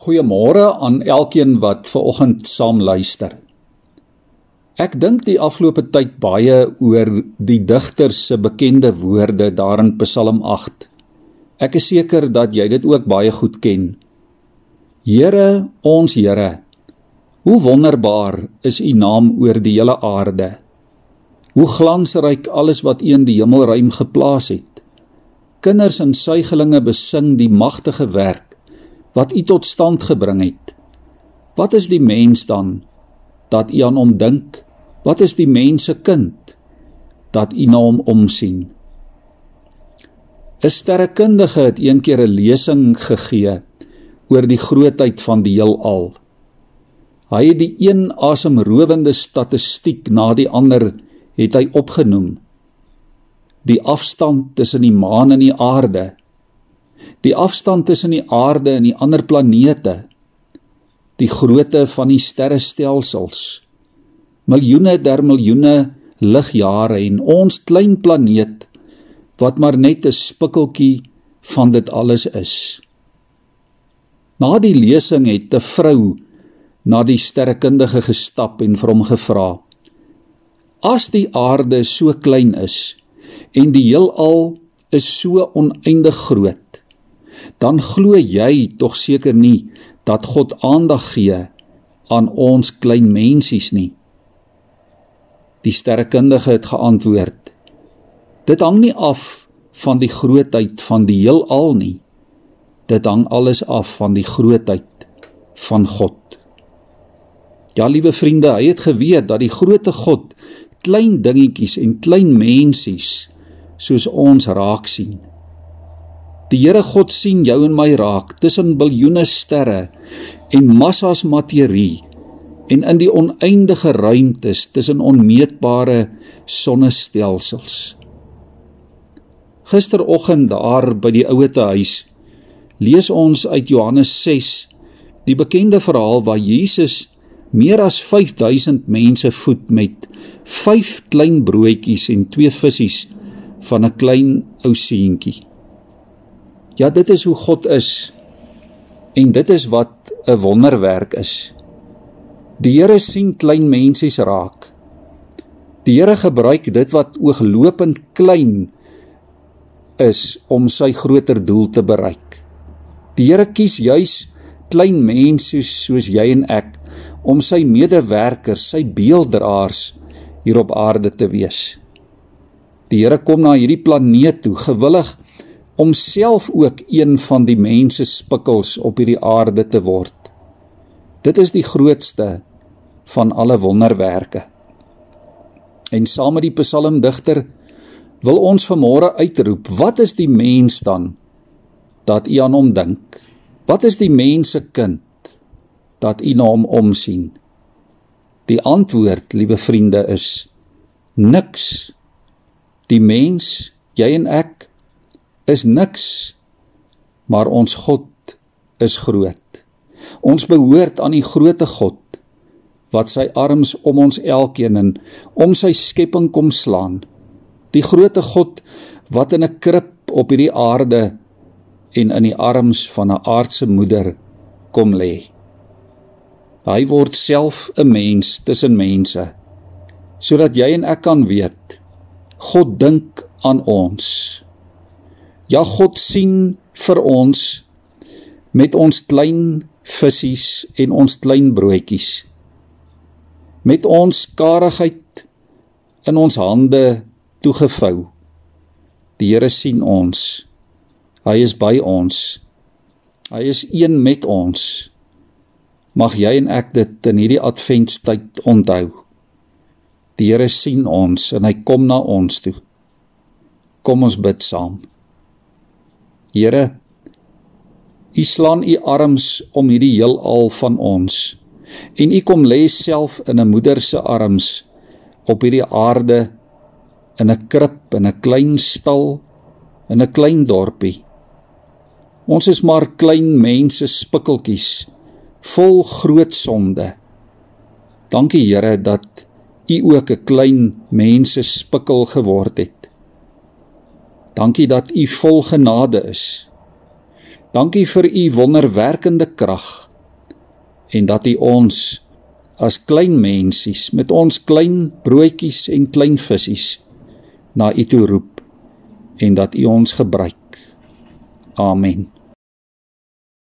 Goeiemôre aan elkeen wat ver oggend saam luister. Ek dink die afgelope tyd baie oor die digter se bekende woorde daar in Psalm 8. Ek is seker dat jy dit ook baie goed ken. Here, ons Here, hoe wonderbaar is U naam oor die hele aarde. Hoe glansryk alles wat U in die hemelruim geplaas het. Kinders en suigelinge besing die magtige werk wat U tot stand gebring het. Wat is die mens dan dat U aan hom dink? Wat is die mens se kind dat U na hom omsien? 'n Sterrekundige het eendag 'n lesing gegee oor die grootheid van die heelal. Hy het die een asemrowende statistiek na die ander het hy opgenoem. Die afstand tussen die maan en die aarde die afstand tussen die aarde en die ander planete, die grootte van die sterrestelsels, miljoene der miljoene ligjare en ons klein planeet wat maar net 'n spikkeltjie van dit alles is. Na die lesing het 'n vrou na die sterrekundige gestap en vir hom gevra: "As die aarde so klein is en die heelal is so oneindig groot, dan glo jy tog seker nie dat God aandag gee aan ons klein mensies nie. Die sterrekundige het geantwoord: Dit hang nie af van die grootheid van die heelal nie. Dit hang alles af van die grootheid van God. Ja, liewe vriende, hy het geweet dat die grootte God klein dingetjies en klein mensies soos ons raak sien. Die Here God sien jou en my raak tussen biljoene sterre en massas materie en in die oneindige ruimtes tussen onmeetbare sonnestelsels. Gisteroggend daar by die ouete huis lees ons uit Johannes 6 die bekende verhaal waar Jesus meer as 5000 mense voed met 5 klein broodjies en 2 visse van 'n klein ou seentjie. Ja, dit is hoe God is. En dit is wat 'n wonderwerk is. Die Here sien klein mensies raak. Die Here gebruik dit wat ooglopend klein is om sy groter doel te bereik. Die Here kies juis klein mense soos jy en ek om sy medewerkers, sy beelddraers hier op aarde te wees. Die Here kom na hierdie planeet toe gewillig om self ook een van die mense spikkels op hierdie aarde te word. Dit is die grootste van alle wonderwerke. En saam met die psalmdigter wil ons vanmôre uitroep, wat is die mens dan dat u aan hom dink? Wat is die mens se kind dat u na hom omsien? Die antwoord, liewe vriende, is niks. Die mens, jy en ek is niks, maar ons God is groot. Ons behoort aan die groote God wat sy arms om ons elkeen en om sy skepping kom slaan. Die groote God wat in 'n krib op hierdie aarde en in die arms van 'n aardse moeder kom lê. Hy word self 'n mens tussen mense sodat jy en ek kan weet God dink aan ons. Ja God sien vir ons met ons klein visse en ons klein broodjies. Met ons karigheid in ons hande toegevou. Die Here sien ons. Hy is by ons. Hy is een met ons. Mag jy en ek dit in hierdie adventstyd onthou. Die Here sien ons en hy kom na ons toe. Kom ons bid saam. Here, U slaan U arms om hierdie heelal van ons. En U kom lê self in 'n moeder se arms op hierdie aarde in 'n krib in 'n klein stal in 'n klein dorpie. Ons is maar klein mense spikkeltjies vol groot sonde. Dankie Here dat U ook 'n klein mense spikkel geword het. Dankie dat U vol genade is. Dankie vir U wonderwerkende krag. en dat U ons as klein mensies met ons klein broodjies en klein visse na U toe roep en dat U ons gebruik. Amen.